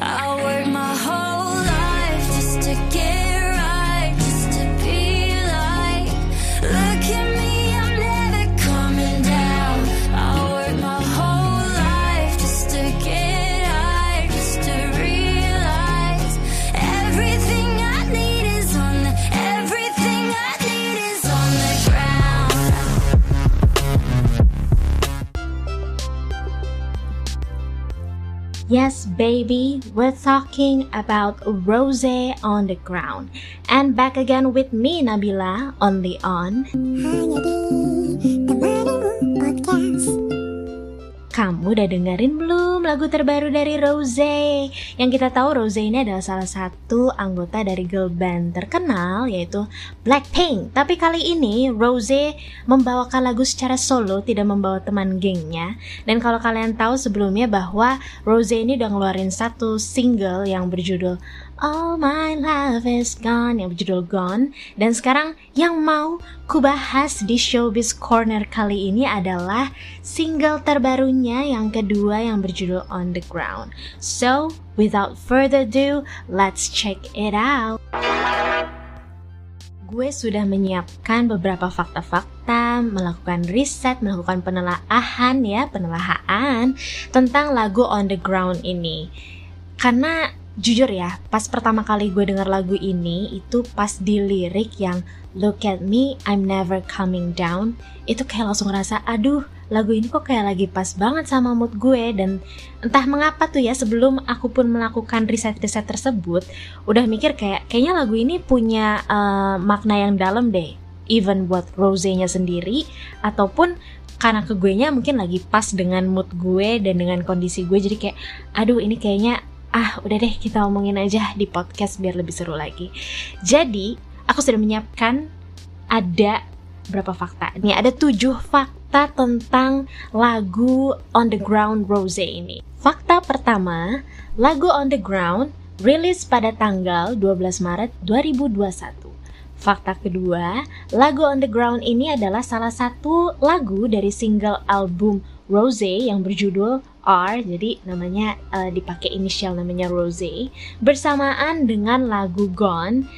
I Yes, baby, we're talking about Rose on the ground. And back again with me, Nabila, only on hanya Kamu udah dengerin belum lagu terbaru dari Rose? Yang kita tahu Rose ini adalah salah satu anggota dari girl band terkenal yaitu Blackpink. Tapi kali ini Rose membawakan lagu secara solo, tidak membawa teman gengnya. Dan kalau kalian tahu sebelumnya bahwa Rose ini udah ngeluarin satu single yang berjudul All My Love Is Gone yang berjudul Gone. Dan sekarang yang mau kubahas di Showbiz Corner kali ini adalah single terbarunya yang kedua yang berjudul On The Ground. So, without further ado, let's check it out. Gue sudah menyiapkan beberapa fakta-fakta, melakukan riset, melakukan penelaahan ya, penelaahan tentang lagu On The Ground ini. Karena jujur ya, pas pertama kali gue denger lagu ini itu pas di lirik yang Look at me, I'm never coming down. Itu kayak langsung ngerasa, aduh lagu ini kok kayak lagi pas banget sama mood gue dan entah mengapa tuh ya sebelum aku pun melakukan riset-riset tersebut udah mikir kayak kayaknya lagu ini punya uh, makna yang dalam deh even buat Rose-nya sendiri ataupun karena ke gue nya mungkin lagi pas dengan mood gue dan dengan kondisi gue jadi kayak aduh ini kayaknya ah udah deh kita omongin aja di podcast biar lebih seru lagi. Jadi aku sudah menyiapkan ada berapa fakta? Nih ada tujuh fakta tentang lagu On The Ground Rose ini. Fakta pertama lagu On The Ground rilis pada tanggal 12 Maret 2021 Fakta kedua, lagu On The Ground ini adalah salah satu lagu dari single album Rose yang berjudul R, jadi namanya uh, dipakai inisial namanya Rose, bersamaan dengan lagu Gone,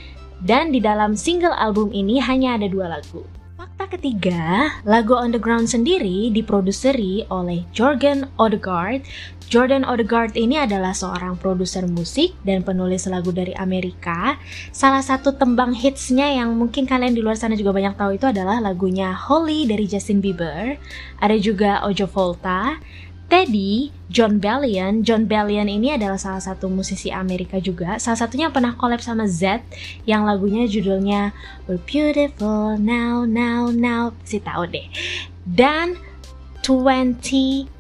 dan di dalam single album ini hanya ada dua lagu. Fakta ketiga, lagu On The Ground sendiri diproduseri oleh Jorgen Odegaard. Jordan Odegaard ini adalah seorang produser musik dan penulis lagu dari Amerika. Salah satu tembang hitsnya yang mungkin kalian di luar sana juga banyak tahu itu adalah lagunya Holy dari Justin Bieber. Ada juga Ojo Volta, Teddy, John Bellion. John Bellion ini adalah salah satu musisi Amerika juga. Salah satunya pernah collab sama Z yang lagunya judulnya We're Beautiful Now Now Now. Si tahu deh. Dan 24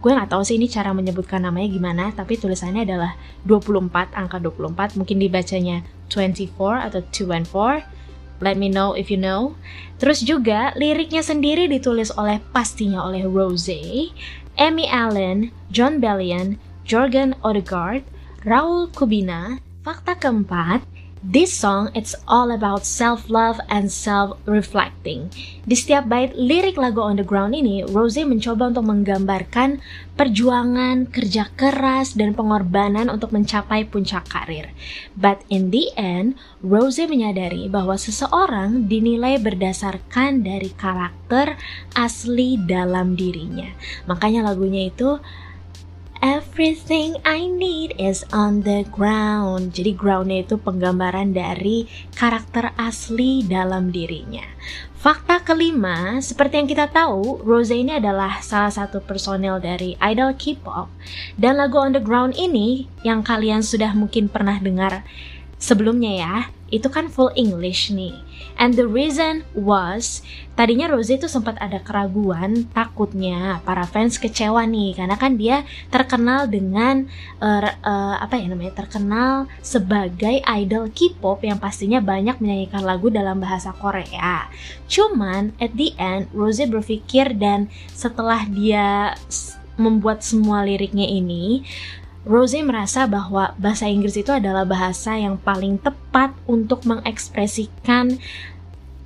gue nggak tahu sih ini cara menyebutkan namanya gimana tapi tulisannya adalah 24 angka 24 mungkin dibacanya 24 atau 2 and 4 let me know if you know. Terus juga liriknya sendiri ditulis oleh pastinya oleh Rose Amy Allen John Bellion Jorgen Odegaard Raul Kubina. Fakta keempat This song it's all about self-love and self-reflecting. Di setiap bait lirik lagu On The Ground ini, Rose mencoba untuk menggambarkan perjuangan, kerja keras, dan pengorbanan untuk mencapai puncak karir. But in the end, Rose menyadari bahwa seseorang dinilai berdasarkan dari karakter asli dalam dirinya. Makanya lagunya itu Everything I need is on the ground. Jadi groundnya itu penggambaran dari karakter asli dalam dirinya. Fakta kelima, seperti yang kita tahu, Rose ini adalah salah satu personel dari idol K-pop. Dan lagu On The Ground ini yang kalian sudah mungkin pernah dengar sebelumnya ya, itu kan full English nih. And the reason was tadinya Rose itu sempat ada keraguan, takutnya para fans kecewa nih karena kan dia terkenal dengan uh, uh, apa ya namanya? terkenal sebagai idol K-pop yang pastinya banyak menyanyikan lagu dalam bahasa Korea. Cuman at the end Rose berpikir dan setelah dia membuat semua liriknya ini Rose merasa bahwa bahasa Inggris itu adalah bahasa yang paling tepat untuk mengekspresikan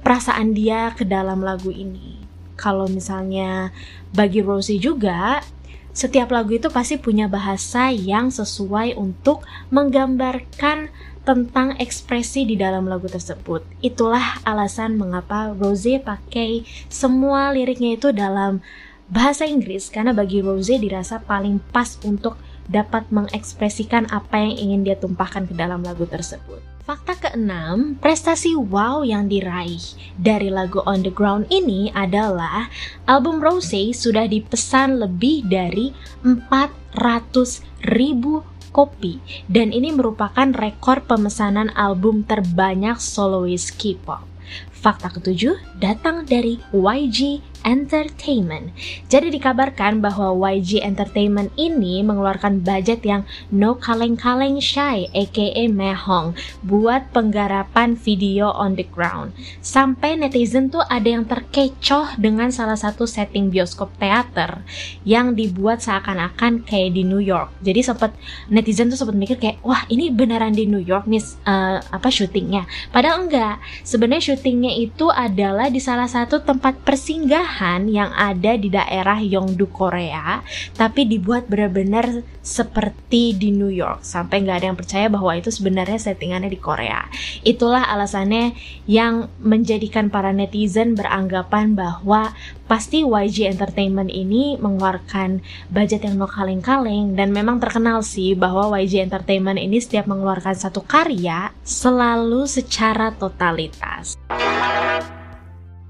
perasaan dia ke dalam lagu ini. Kalau misalnya bagi Rose juga, setiap lagu itu pasti punya bahasa yang sesuai untuk menggambarkan tentang ekspresi di dalam lagu tersebut. Itulah alasan mengapa Rose pakai semua liriknya itu dalam bahasa Inggris karena bagi Rose dirasa paling pas untuk dapat mengekspresikan apa yang ingin dia tumpahkan ke dalam lagu tersebut. Fakta keenam, prestasi wow yang diraih dari lagu On The Ground ini adalah album Rose sudah dipesan lebih dari 400 ribu kopi dan ini merupakan rekor pemesanan album terbanyak solois K-pop. Fakta ketujuh datang dari YG Entertainment. Jadi dikabarkan bahwa YG Entertainment ini mengeluarkan budget yang no kaleng-kaleng shy aka Mehong buat penggarapan video on the ground. Sampai netizen tuh ada yang terkecoh dengan salah satu setting bioskop teater yang dibuat seakan-akan kayak di New York. Jadi sempat netizen tuh sempat mikir kayak wah ini beneran di New York nih uh, apa syutingnya. Padahal enggak. Sebenarnya syutingnya itu adalah di salah satu tempat persinggahan yang ada di daerah Yongdu Korea tapi dibuat benar-benar seperti di New York. Sampai nggak ada yang percaya bahwa itu sebenarnya settingannya di Korea. Itulah alasannya yang menjadikan para netizen beranggapan bahwa pasti YG Entertainment ini mengeluarkan budget yang no kaleng-kaleng. Dan memang terkenal sih bahwa YG Entertainment ini setiap mengeluarkan satu karya selalu secara totalitas.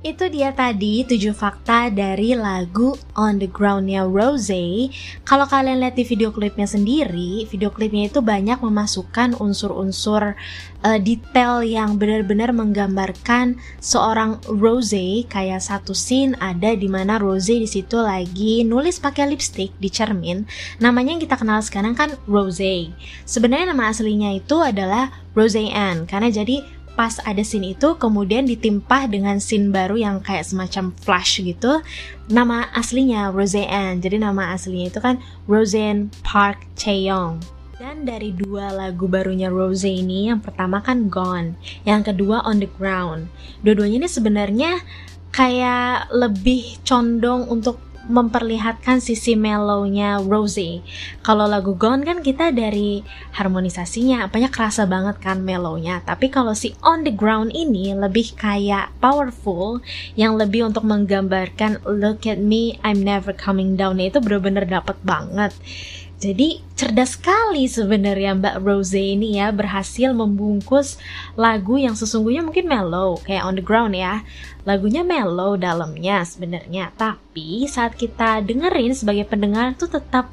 Itu dia tadi 7 fakta dari lagu On The Ground-nya Rose. Kalau kalian lihat di video klipnya sendiri, video klipnya itu banyak memasukkan unsur-unsur uh, detail yang benar-benar menggambarkan seorang Rose. Kayak satu scene ada di mana Rose di situ lagi nulis pakai lipstick di cermin. Namanya yang kita kenal sekarang kan Rose. Sebenarnya nama aslinya itu adalah Rose Ann karena jadi pas ada scene itu kemudian ditimpah dengan scene baru yang kayak semacam flash gitu. Nama aslinya Roseanne. Jadi nama aslinya itu kan Roseanne Park Chaeyoung dan dari dua lagu barunya Rose ini yang pertama kan Gone yang kedua On The Ground. Dua-duanya ini sebenarnya kayak lebih condong untuk memperlihatkan sisi mellownya Rosie. Kalau lagu Gone kan kita dari harmonisasinya, apanya kerasa banget kan mellownya. Tapi kalau si On The Ground ini lebih kayak powerful, yang lebih untuk menggambarkan Look at me, I'm never coming down itu bener-bener dapet banget. Jadi cerdas sekali sebenarnya Mbak Rose ini ya berhasil membungkus lagu yang sesungguhnya mungkin mellow kayak on the ground ya. Lagunya mellow dalamnya sebenarnya, tapi saat kita dengerin sebagai pendengar tuh tetap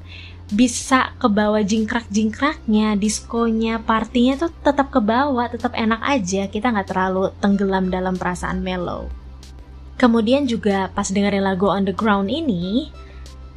bisa ke bawah jingkrak-jingkraknya, diskonya, partinya tuh tetap ke bawah, tetap enak aja. Kita nggak terlalu tenggelam dalam perasaan mellow. Kemudian juga pas dengerin lagu On The Ground ini,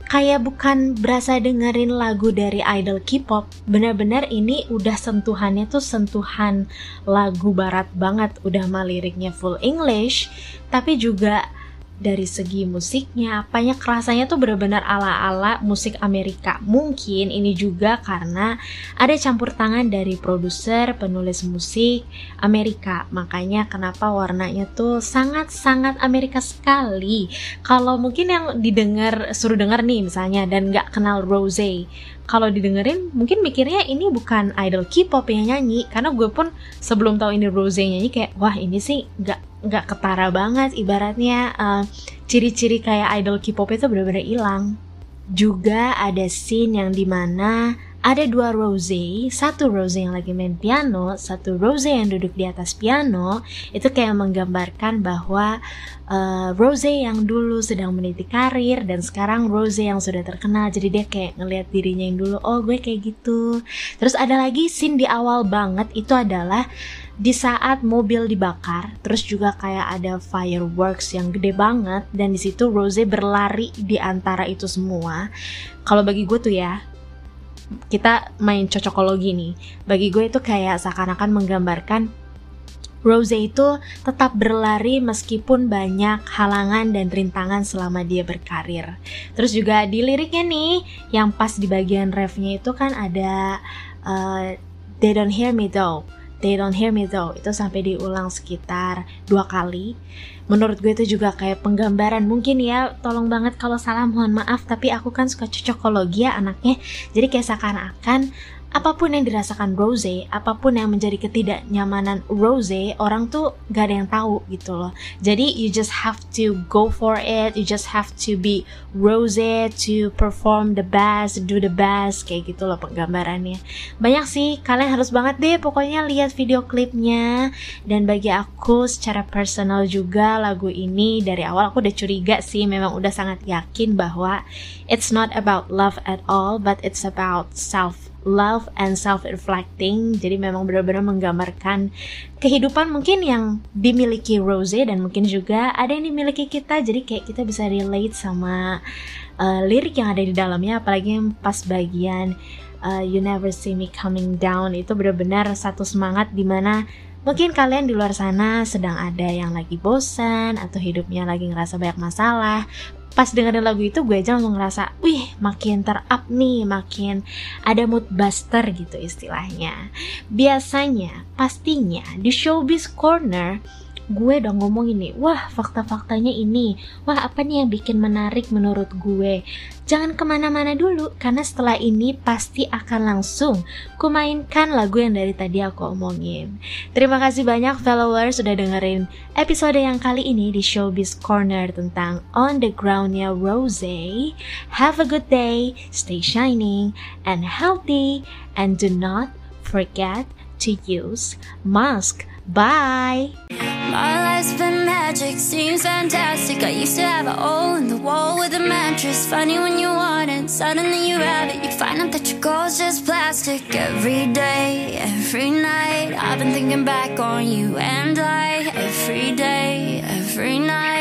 kayak bukan berasa dengerin lagu dari idol K-pop. Benar-benar ini udah sentuhannya tuh sentuhan lagu barat banget. Udah mah liriknya full English, tapi juga dari segi musiknya, apanya kerasanya tuh benar-benar ala-ala musik Amerika. Mungkin ini juga karena ada campur tangan dari produser, penulis musik Amerika. Makanya kenapa warnanya tuh sangat-sangat Amerika sekali. Kalau mungkin yang didengar suruh dengar nih misalnya dan nggak kenal Rose, kalau didengerin mungkin mikirnya ini bukan idol K-pop yang nyanyi. Karena gue pun sebelum tahu ini Rose nyanyi kayak wah ini sih nggak nggak ketara banget ibaratnya. Uh, ciri-ciri kayak idol K-pop itu benar-benar hilang. Juga ada scene yang di mana ada dua Rose, satu Rose yang lagi main piano, satu Rose yang duduk di atas piano. Itu kayak menggambarkan bahwa uh, Rose yang dulu sedang meniti karir dan sekarang Rose yang sudah terkenal. Jadi dia kayak ngelihat dirinya yang dulu, oh gue kayak gitu. Terus ada lagi scene di awal banget itu adalah di saat mobil dibakar, terus juga kayak ada fireworks yang gede banget dan di situ Rose berlari di antara itu semua. Kalau bagi gue tuh ya, kita main cocokologi nih. Bagi gue itu kayak seakan-akan menggambarkan Rose itu tetap berlari meskipun banyak halangan dan rintangan selama dia berkarir. Terus juga di liriknya nih, yang pas di bagian refnya itu kan ada uh, They don't hear me though. They don't hear me though. Itu sampai diulang sekitar dua kali. Menurut gue itu juga kayak penggambaran. Mungkin ya tolong banget kalau salah mohon maaf. Tapi aku kan suka cocokologi ya anaknya. Jadi kayak seakan-akan apa pun yang dirasakan Rose, apa pun yang menjadi ketidaknyamanan Rose, orang tuh gak ada yang tahu gitu loh. Jadi you just have to go for it, you just have to be Rose to perform the best, do the best kayak gitu loh penggambarannya. Banyak sih, kalian harus banget deh pokoknya lihat video klipnya. Dan bagi aku secara personal juga lagu ini dari awal aku udah curiga sih, memang udah sangat yakin bahwa it's not about love at all, but it's about self love and self-reflecting. Jadi memang benar-benar menggambarkan kehidupan mungkin yang dimiliki Rose dan mungkin juga ada yang dimiliki kita. Jadi kayak kita bisa relate sama uh, lirik yang ada di dalamnya, apalagi yang pas bagian uh, You Never See Me Coming Down itu benar-benar satu semangat di mana Mungkin kalian di luar sana sedang ada yang lagi bosan atau hidupnya lagi ngerasa banyak masalah. Pas dengerin lagu itu gue aja langsung ngerasa wih makin terup nih makin ada mood buster gitu istilahnya. Biasanya pastinya di showbiz corner gue udah ngomong ini, wah fakta-faktanya ini, wah apa nih yang bikin menarik menurut gue. Jangan ke mana-mana dulu, karena setelah ini pasti akan langsung kumainkan lagu yang dari tadi aku omongin. Terima kasih banyak followers sudah dengerin episode yang kali ini di Showbiz Corner tentang On The Groundnya Rose. Have a good day, stay shining and healthy, and do not forget to use mask. Bye! My life's been magic, seems fantastic. I used to have a hole in the wall with a mattress. Funny when you want it, suddenly you have it. You find out that your goal's just plastic. Every day, every night, I've been thinking back on you and I. Every day, every night.